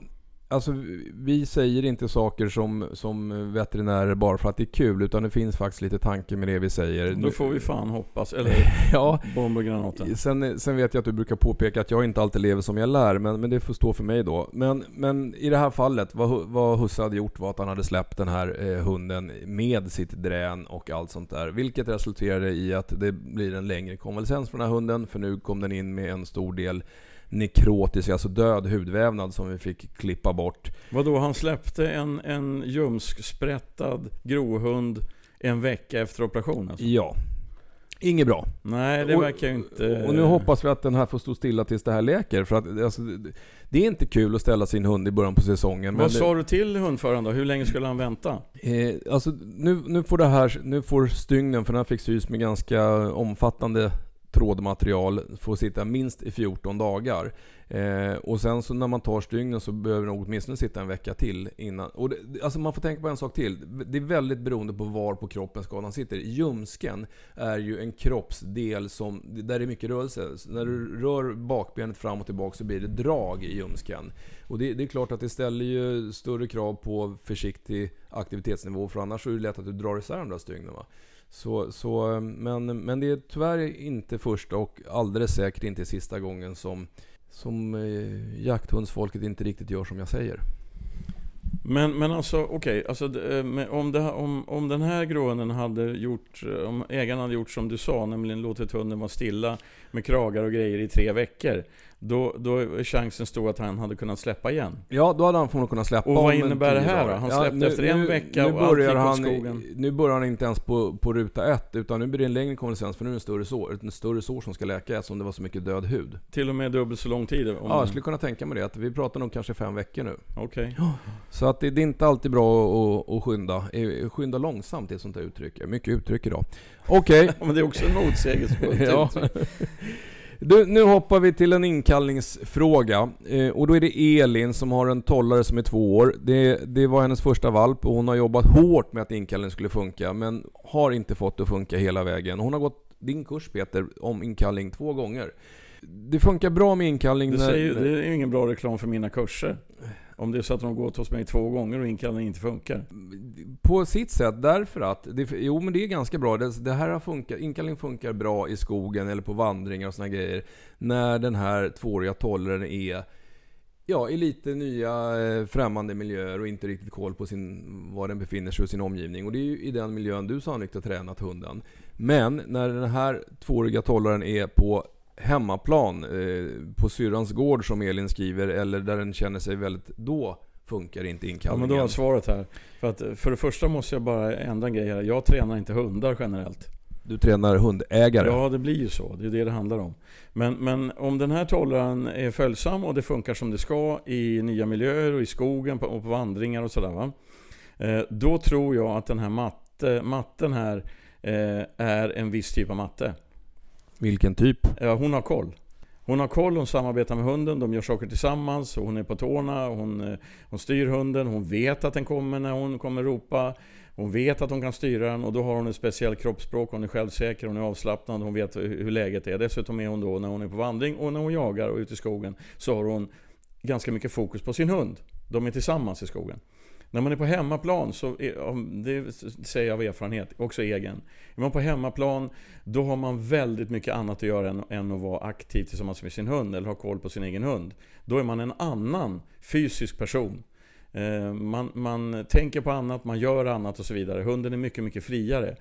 Alltså vi säger inte saker som, som veterinärer bara för att det är kul, utan det finns faktiskt lite tanke med det vi säger. Då får vi fan hoppas. Eller ja, bomb och granater. Sen, sen vet jag att du brukar påpeka att jag inte alltid lever som jag lär, men, men det får stå för mig då. Men, men i det här fallet, vad, vad Husse hade gjort var att han hade släppt den här eh, hunden med sitt drän och allt sånt där. Vilket resulterade i att det blir en längre konvalescens för den här hunden, för nu kom den in med en stor del nekrotisk, alltså död hudvävnad som vi fick klippa bort. Vadå, han släppte en, en ljumsksprättad grohund en vecka efter operation alltså? Ja. Inget bra. Nej, det verkar ju inte... Och nu hoppas vi att den här får stå stilla tills det här läker. För att alltså, det är inte kul att ställa sin hund i början på säsongen. Vad sa du till hundföraren då? Hur länge skulle han vänta? Eh, alltså, nu, nu får det här, nu får stygnen, för den här fick sys med ganska omfattande trådmaterial får sitta minst i 14 dagar. Eh, och sen så när man tar stygnen så behöver den åtminstone sitta en vecka till innan. Och det, alltså man får tänka på en sak till. Det är väldigt beroende på var på kroppen skadan sitter. Ljumsken är ju en kroppsdel som, där det är mycket rörelse. Så när du rör bakbenet fram och tillbaka så blir det drag i ljumsken. Och det, det, är klart att det ställer ju större krav på försiktig aktivitetsnivå för annars är det lätt att du drar isär de där stygnen. Va? Så, så, men, men det är tyvärr inte första och alldeles säkert inte sista gången som, som eh, jakthundsfolket inte riktigt gör som jag säger. Men, men alltså okej, okay, alltså, eh, om, om, om den här gråhunden hade gjort, eh, om ägaren hade gjort som du sa, nämligen låtit hunden vara stilla med kragar och grejer i tre veckor. Då, då är chansen stor att han hade kunnat släppa igen. Ja, då hade han förmodligen kunnat släppa Och vad innebär det här då? Han släppte ja, nu, efter en nu, vecka nu och allt gick han, skogen. Nu börjar han inte ens på, på ruta ett, utan nu blir det en längre konvalescens för nu är det en större sår, en större sår som ska läka eftersom det var så mycket död hud. Till och med dubbelt så lång tid? ja, jag skulle kunna tänka mig det. Att vi pratar nog kanske fem veckor nu. Okej. Okay. Så att det, det, är inte alltid bra att, att skynda. Eh, skynda långsamt är ett sånt där uttryck. Mycket uttryck idag. Okej. Okay. Men det är också en motsägelsefullt ja. Du, nu hoppar vi till en inkallningsfråga. Eh, och då är det Elin som har en tollare som är två år. Det, det var hennes första valp och hon har jobbat hårt med att inkallningen skulle funka, men har inte fått det att funka hela vägen. Hon har gått din kurs Peter, om inkallning två gånger. Det funkar bra med inkallning det, säger, det är ingen bra reklam för mina kurser. Om det är så att de har gått hos mig två gånger och inkallningen inte funkar? På sitt sätt, därför att... Det, jo, men det är ganska bra. Det, det här har funkat, inkallning funkar bra i skogen eller på vandringar och såna grejer. När den här tvååriga tollern är ja, i lite nya eh, främmande miljöer och inte riktigt koll på sin, var den befinner sig och sin omgivning. Och det är ju i den miljön du sannolikt har tränat hunden. Men när den här tvååriga tollaren är på hemmaplan eh, på syrrans gård som Elin skriver eller där den känner sig väldigt... Då funkar inte inkallningen. Ja men då har svaret här. För, att, för det första måste jag bara ändra en grej här. Jag tränar inte hundar generellt. Du tränar hundägare? Ja, det blir ju så. Det är det det handlar om. Men, men om den här tollaren är följsam och det funkar som det ska i nya miljöer och i skogen och på vandringar och sådär. Eh, då tror jag att den här matte, matten här eh, är en viss typ av matte. Vilken typ? Ja, hon har koll. Hon har koll, hon samarbetar med hunden, de gör saker tillsammans, hon är på tårna, hon, eh, hon styr hunden, hon vet att den kommer när hon kommer ropa. Hon vet att hon kan styra den och då har hon ett speciellt kroppsspråk, hon är självsäker, hon är avslappnad, hon vet hur läget är. Dessutom är hon då när hon är på vandring och när hon jagar och ute i skogen så har hon ganska mycket fokus på sin hund. De är tillsammans i skogen. När man är på hemmaplan, så är, det säger jag av erfarenhet, också egen. Är man på hemmaplan, då har man väldigt mycket annat att göra än, än att vara aktiv tillsammans med sin hund eller ha koll på sin egen hund. Då är man en annan fysisk person. Eh, man, man tänker på annat, man gör annat och så vidare. Hunden är mycket, mycket friare.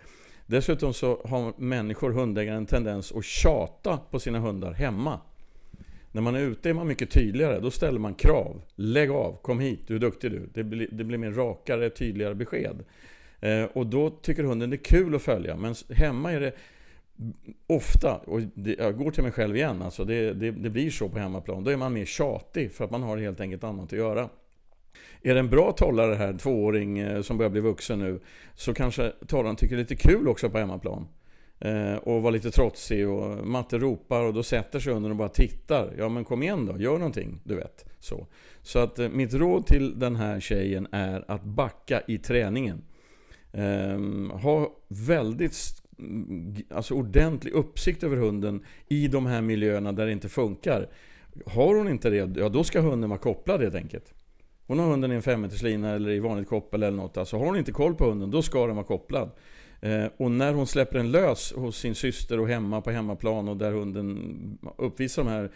Dessutom så har människor, hundägare, en tendens att tjata på sina hundar hemma. När man är ute är man mycket tydligare. Då ställer man krav. Lägg av, kom hit, du är duktig du. Det blir, det blir mer rakare, tydligare besked. Eh, och då tycker hunden det är kul att följa. Men hemma är det ofta, och det, jag går till mig själv igen, alltså det, det, det, blir så på hemmaplan. Då är man mer tjatig för att man har helt enkelt annat att göra. Är det en bra tollare här, tvååring eh, som börjar bli vuxen nu, så kanske tollaren tycker det är lite kul också på hemmaplan. Eh, och var lite trotsig och Matte ropar och då sätter sig hunden och bara tittar. Ja men kom igen då, gör någonting, du vet. Så, så att eh, mitt råd till den här tjejen är att backa i träningen. Um, ha väldigt alltså ordentlig uppsikt över hunden i de här miljöerna där det inte funkar. Har hon inte det, ja då ska hunden vara kopplad helt enkelt. Hon har hunden i en femmeterslina eller i vanligt koppel eller något. Alltså har hon inte koll på hunden, då ska den vara kopplad. Eh, och när hon släpper den lös hos sin syster och hemma på hemmaplan och där hunden uppvisar de här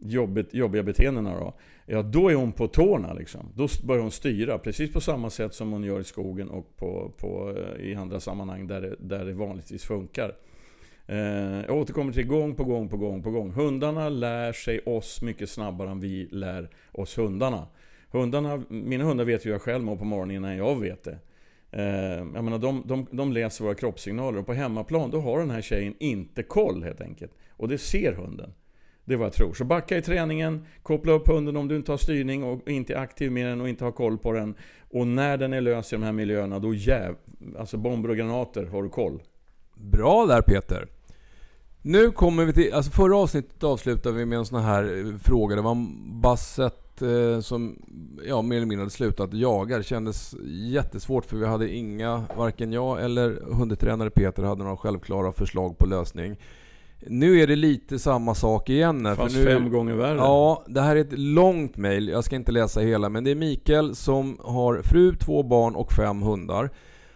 jobbigt, jobbiga beteendena då. Ja, då är hon på tårna liksom. Då börjar hon styra, precis på samma sätt som hon gör i skogen och på, på eh, i andra sammanhang där det, där det vanligtvis funkar. Eh, jag återkommer till gång på gång på gång på gång. Hundarna lär sig oss mycket snabbare än vi lär oss hundarna. hundarna mina hundar vet ju jag själv mår på morgonen innan jag vet det. Eh, jag menar, de, de, de läser våra kroppssignaler och på hemmaplan då har den här tjejen inte koll helt enkelt. Och det ser hunden. Det är vad jag tror. Så backa i träningen, koppla upp hunden om du inte har styrning och inte är aktiv med den och inte har koll på den. Och när den är lös i de här miljöerna, då jäv... Alltså bomber och granater har du koll. Bra där Peter. Nu kommer vi till, alltså förra avsnittet avslutade vi med en sån här eh, fråga. Det var en Eh, som ja, mer eller mindre hade slutat jaga. Det kändes jättesvårt för vi hade inga, varken jag eller hundtränare Peter hade några självklara förslag på lösning. Nu är det lite samma sak igen. Här, Fast för nu, fem gånger värre. Ja, det här är ett långt mail. Jag ska inte läsa hela, men det är Mikael som har fru, två barn och fem hundar.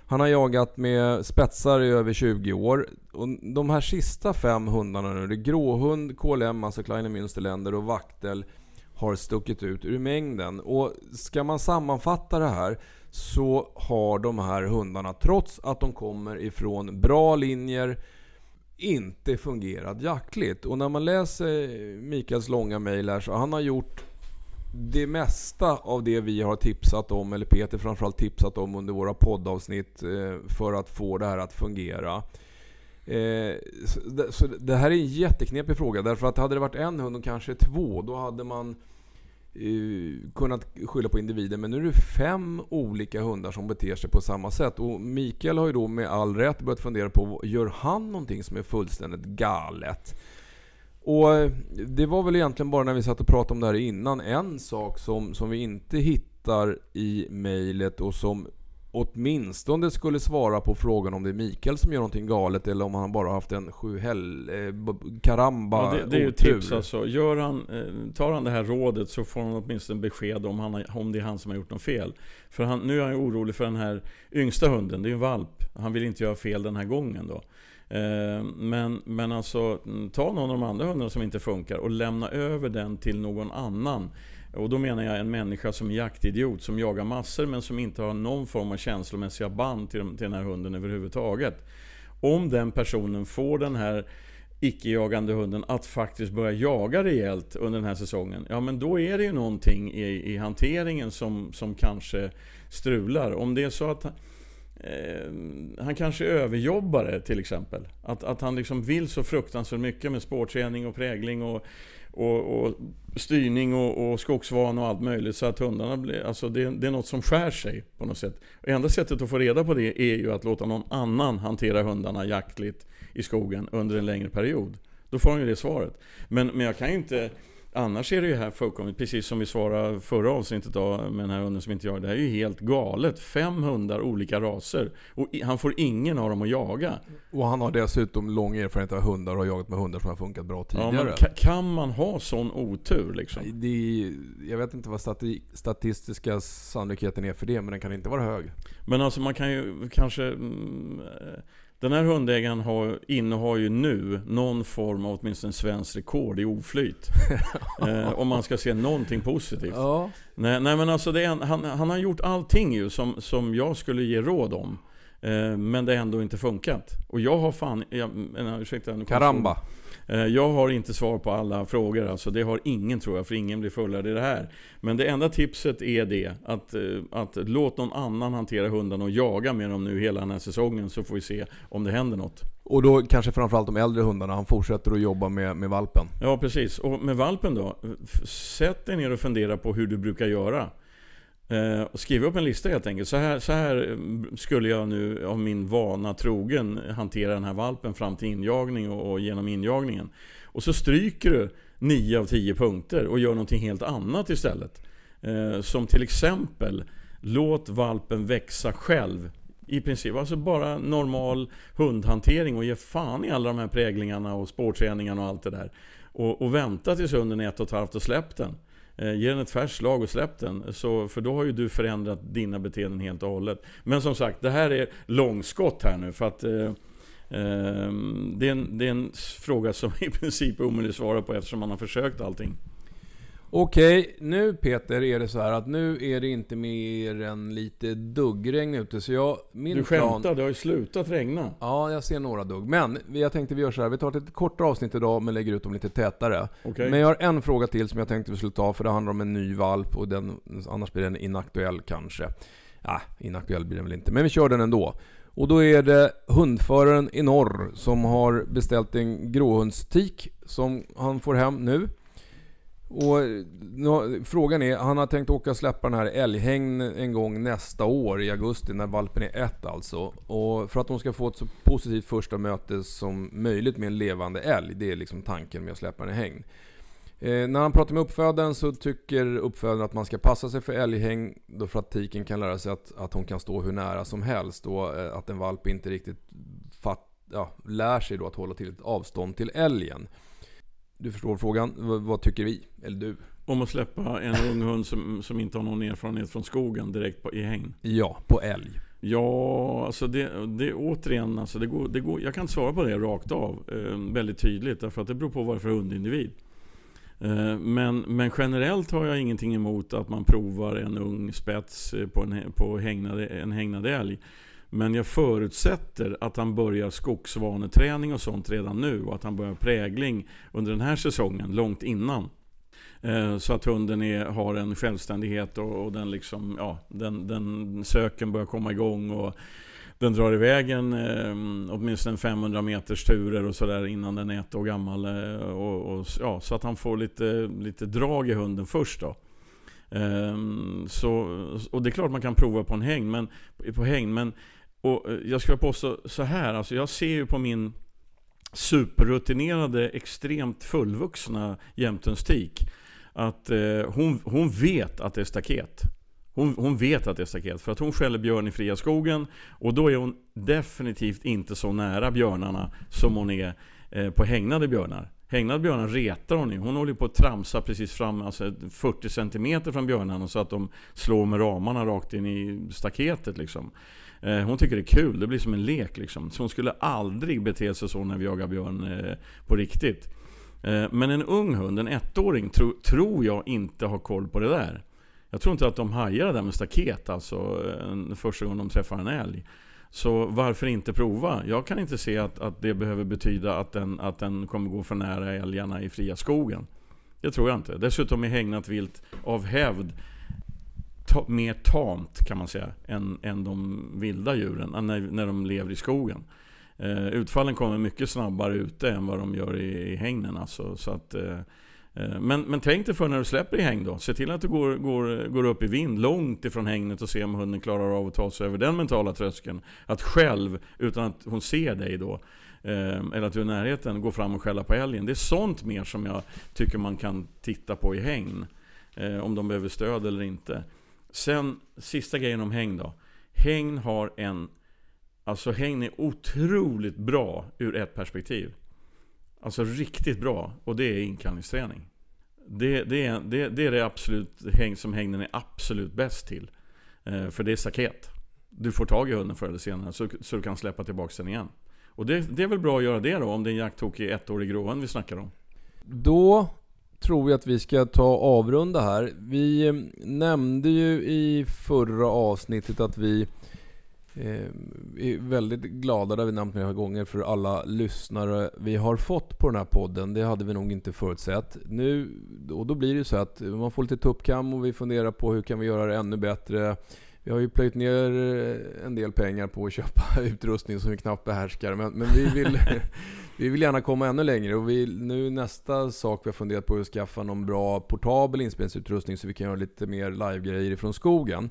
Han har jagat med spetsar i över 20 år. Och de här sista fem hundarna nu, det är gråhund, KLM, alltså Kleine Münsterländer och vaktel har stuckit ut ur mängden. Och ska man sammanfatta det här så har de här hundarna, trots att de kommer ifrån bra linjer, inte fungerat jaktligt. Och när man läser Mikaels långa mejl här så han har gjort det mesta av det vi har tipsat om, eller Peter framförallt tipsat om under våra poddavsnitt eh, för att få det här att fungera. Eh, så det här är en jätteknepig fråga därför att hade det varit en hund och kanske två då hade man eh, kunnat skylla på individen. Men nu är det fem olika hundar som beter sig på samma sätt. Och Mikael har ju då med all rätt börjat fundera på, gör han någonting som är fullständigt galet? Och eh, det var väl egentligen bara när vi satt och pratade om det här innan, en sak som, som vi inte hittar i mejlet och som åtminstone skulle svara på frågan om det är Mikael som gör någonting galet eller om han bara haft en sju hell, eh, karamba ja, det, det är ju tips alltså. Gör han, eh, tar han det här rådet så får han åtminstone besked om, han, om det är han som har gjort något fel. För han, nu är han orolig för den här yngsta hunden, det är ju en valp. Han vill inte göra fel den här gången då. Eh, men, men alltså, ta någon av de andra hundarna som inte funkar och lämna över den till någon annan. Och då menar jag en människa som är jaktidiot, som jagar massor men som inte har någon form av känslomässiga band till, till den här hunden överhuvudtaget. Om den personen får den här icke-jagande hunden att faktiskt börja jaga rejält under den här säsongen. Ja men då är det ju någonting i, i hanteringen som, som kanske strular. Om det är så att Eh, han kanske överjobbar det till exempel. Att, att han liksom vill så fruktansvärt mycket med spårträning och prägling och, och, och styrning och, och skogsvan och allt möjligt. Så att hundarna blir, alltså det, det, är något som skär sig på något sätt. Och enda sättet att få reda på det är ju att låta någon annan hantera hundarna jaktligt i skogen under en längre period. Då får han ju det svaret. Men, men jag kan ju inte Annars är det ju här fullkomligt, precis som vi svarade förra avsnittet då, med den här hunden som inte jagar. Det här är ju helt galet. Fem hundar, olika raser. Och han får ingen av dem att jaga. Och han har dessutom lång erfarenhet av hundar och har jagat med hundar som har funkat bra tidigare. Ja, men kan man ha sån otur liksom? Det, jag vet inte vad stati statistiska sannolikheten är för det, men den kan inte vara hög. Men alltså man kan ju kanske... Den här hundägaren har, innehar ju nu någon form av åtminstone svensk rekord i oflyt. eh, om man ska se någonting positivt. Ja. Nej, nej men alltså är, han, han har gjort allting ju som, som jag skulle ge råd om. Eh, men det har ändå inte funkat. Och jag har fan... Jag, ursäkta, Karamba. Eh, jag har inte svar på alla frågor, alltså det har ingen tror jag, för ingen blir fullärd i det här. Men det enda tipset är det, att, eh, att låt någon annan hantera hundarna och jaga med dem nu hela den här säsongen, så får vi se om det händer något. Och då kanske framförallt de äldre hundarna, han fortsätter att jobba med, med valpen? Ja, precis. Och med valpen då, sätt dig ner och fundera på hur du brukar göra. Eh, och skriv upp en lista helt enkelt. Så här, så här mm, skulle jag nu av min vana trogen hantera den här valpen fram till injagning och, och genom injagningen. Och så stryker du 9 av 10 punkter och gör någonting helt annat istället. Eh, som till exempel, låt valpen växa själv. I princip, alltså bara normal hundhantering och ge fan i alla de här präglingarna och spårträningarna och allt det där. Och, och vänta tills hunden är ett och ett halvt och släpp den. Eh, ge den ett färskt slag och släpp den. Så, för då har ju du förändrat dina beteenden helt och hållet. Men som sagt, det här är långskott här nu. För att eh, eh, det, är en, det är en fråga som i princip är omöjlig att svara på eftersom man har försökt allting. Okej, nu Peter är det så här att nu är det inte mer än lite duggregn ute. Så jag, min du skämtar, plan... det har ju slutat regna. Ja, jag ser några dugg. Men jag tänkte vi gör så här. Vi tar ett kortare avsnitt idag men lägger ut dem lite tätare. Okej. Men jag har en fråga till som jag tänkte vi skulle ta för det handlar om en ny valp och den, annars blir den inaktuell kanske. Ja, inaktuell blir den väl inte, men vi kör den ändå. Och då är det hundföraren i norr som har beställt en gråhundstik som han får hem nu. Och nu, frågan är, han har tänkt åka och släppa den här älghägn en gång nästa år i augusti när valpen är ett alltså. Och för att de ska få ett så positivt första möte som möjligt med en levande älg. Det är liksom tanken med att släppa den i hägn. Eh, när han pratar med uppfödaren så tycker uppfödaren att man ska passa sig för älghägn då för att tiken kan lära sig att, att hon kan stå hur nära som helst och eh, att en valp inte riktigt fatt, ja, lär sig då att hålla till ett avstånd till älgen. Du förstår frågan. V- vad tycker vi? Eller du? Om att släppa en ung hund som, som inte har någon erfarenhet från skogen direkt på, i hägn. Ja, på älg. Ja, alltså det, det återigen, alltså det går, det går, jag kan inte svara på det rakt av eh, väldigt tydligt. Därför att det beror på vad det är för hundindivid. Eh, men, men generellt har jag ingenting emot att man provar en ung spets eh, på en, på hägnade, en hägnad älg. Men jag förutsätter att han börjar skogsvaneträning och sånt redan nu och att han börjar prägling under den här säsongen, långt innan. Eh, så att hunden är, har en självständighet och, och den, liksom, ja, den, den söken börjar komma igång. Och den drar iväg en, eh, åtminstone 500 meters turer och sådär innan den är ett år gammal. Eh, och, och, ja, så att han får lite, lite drag i hunden först. Då. Ehm, Så, och det är klart man kan prova på en häng, men, på häng, men och eh, jag skulle påstå så här, alltså jag ser ju på min superrutinerade, extremt fullvuxna jämthundstik att eh, hon, hon vet att det är staket. Hon, hon vet att det är staket, för att hon skäller björn i fria skogen och då är hon definitivt inte så nära björnarna som hon är eh, på hägnade björnar. Hägnade björnar retar hon ju. Hon håller på att tramsa precis fram, alltså 40 cm från björnarna så att de slår med ramarna rakt in i staketet liksom. Eh, hon tycker det är kul, det blir som en lek liksom. Så hon skulle aldrig bete sig så när vi jagar björn eh, på riktigt. Eh, men en ung hund, en ettåring, tro, tror jag inte har koll på det där. Jag tror inte att de hajar det där med staket alltså, första gången de träffar en älg. Så varför inte prova? Jag kan inte se att, att det behöver betyda att den, att den kommer gå för nära älgarna i fria skogen. Det tror jag inte. Dessutom är hägnat vilt av hävd ta, mer tamt kan man säga än, än de vilda djuren äh, när, när de lever i skogen. Eh, utfallen kommer mycket snabbare ute än vad de gör i, i hägnen. Alltså, så att, eh, eh, men, men tänk dig för när du släpper i hägn då. Se till att du går, går, går upp i vind långt ifrån hägnet och se om hunden klarar av att ta sig över den mentala tröskeln. Att själv, utan att hon ser dig då, eh, eller att du är i närheten, gå fram och skälla på älgen. Det är sånt mer som jag tycker man kan titta på i hägn. Eh, om de behöver stöd eller inte. Sen, sista grejen om hägn då. Hägn har en... Alltså hägn är otroligt bra ur ett perspektiv. Alltså riktigt bra. Och det är inkallningsträning. Det, det, är, det, det är det absolut häng som hägnen är absolut bäst till. Eh, för det är staket. Du får tag i hunden förr eller senare så, så du kan släppa tillbaka den igen. Och det, det är väl bra att göra det då om det är en jakttokig ettårig gråhund vi snackar om. Då tror jag att vi ska ta avrunda här. Vi eh, nämnde ju i förra avsnittet att vi eh, är väldigt glada, det har vi nämnt några gånger, för alla lyssnare vi har fått på den här podden. Det hade vi nog inte förutsett. Nu, och då blir det ju så att man får lite tuppkam och vi funderar på hur kan vi göra det ännu bättre. Vi har ju plöjt ner eh, en del pengar på att köpa utrustning som vi knappt behärskar. Men, men vi, vill, vi vill gärna komma ännu längre. Och vi, nu nästa sak vi har funderat på är att skaffa någon bra portabel inspelningsutrustning så vi kan göra lite mer livegrejer ifrån skogen.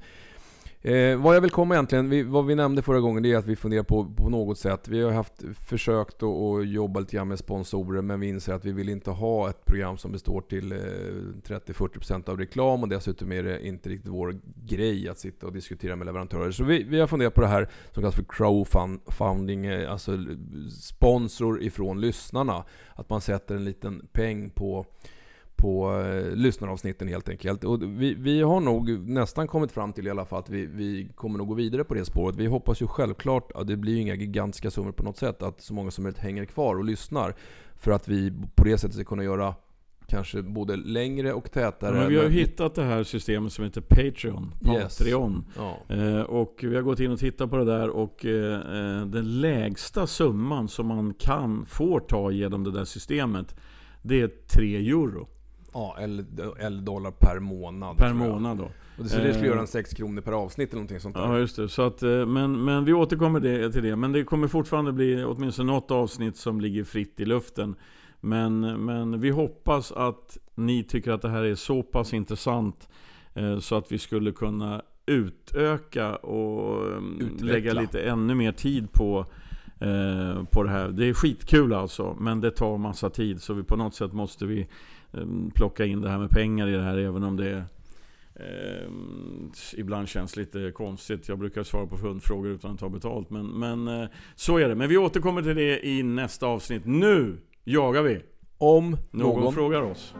Eh, vad jag vill komma egentligen, vi, vad vi nämnde förra gången, det är att vi funderar på, på något sätt. Vi har haft försökt att, att jobba lite grann med sponsorer, men vi inser att vi vill inte ha ett program som består till eh, 30-40% av reklam och dessutom är det inte riktigt vår grej att sitta och diskutera med leverantörer. Så vi, vi har funderat på det här som kallas för crowdfunding, eh, alltså sponsor ifrån lyssnarna. Att man sätter en liten peng på på eh, lyssnaravsnitten helt enkelt. Och vi, vi har nog nästan kommit fram till i alla fall att vi, vi kommer nog gå vidare på det spåret. Vi hoppas ju självklart, att det blir ju inga gigantiska summor på något sätt, att så många som möjligt hänger kvar och lyssnar. För att vi på det sättet ska kunna göra kanske både längre och tätare. Ja, men vi har ju hittat det här systemet som heter Patreon. Yes. Patreon. Ja. Eh, och vi har gått in och tittat på det där och eh, eh, den lägsta summan som man kan, får ta genom det där systemet Det är 3 euro Ja, eller, dollar per månad. per månad då. Och det, så det skulle Eh, göra en 6 kronor per avsnitt eller någonting sånt där. Ja just det. Så att, eh, men, men vi återkommer det, till det. Men det kommer fortfarande bli åtminstone något avsnitt som ligger fritt i luften. Men, men vi hoppas att ni tycker att det här är så pass intressant eh, så att vi skulle kunna utöka och eh, Utveckla. lägga lite ännu mer tid på, eh, på det här. Det är skitkul alltså, men det tar massa tid. Så vi på något sätt måste vi plocka in det här med pengar i det här, även om det Eh, ibland känns lite konstigt. Jag brukar svara på fundfrågor utan att ta betalt. Men, men eh, så är det. Men vi återkommer till det i nästa avsnitt. Nu jagar vi! Om Någon, någon frågar oss.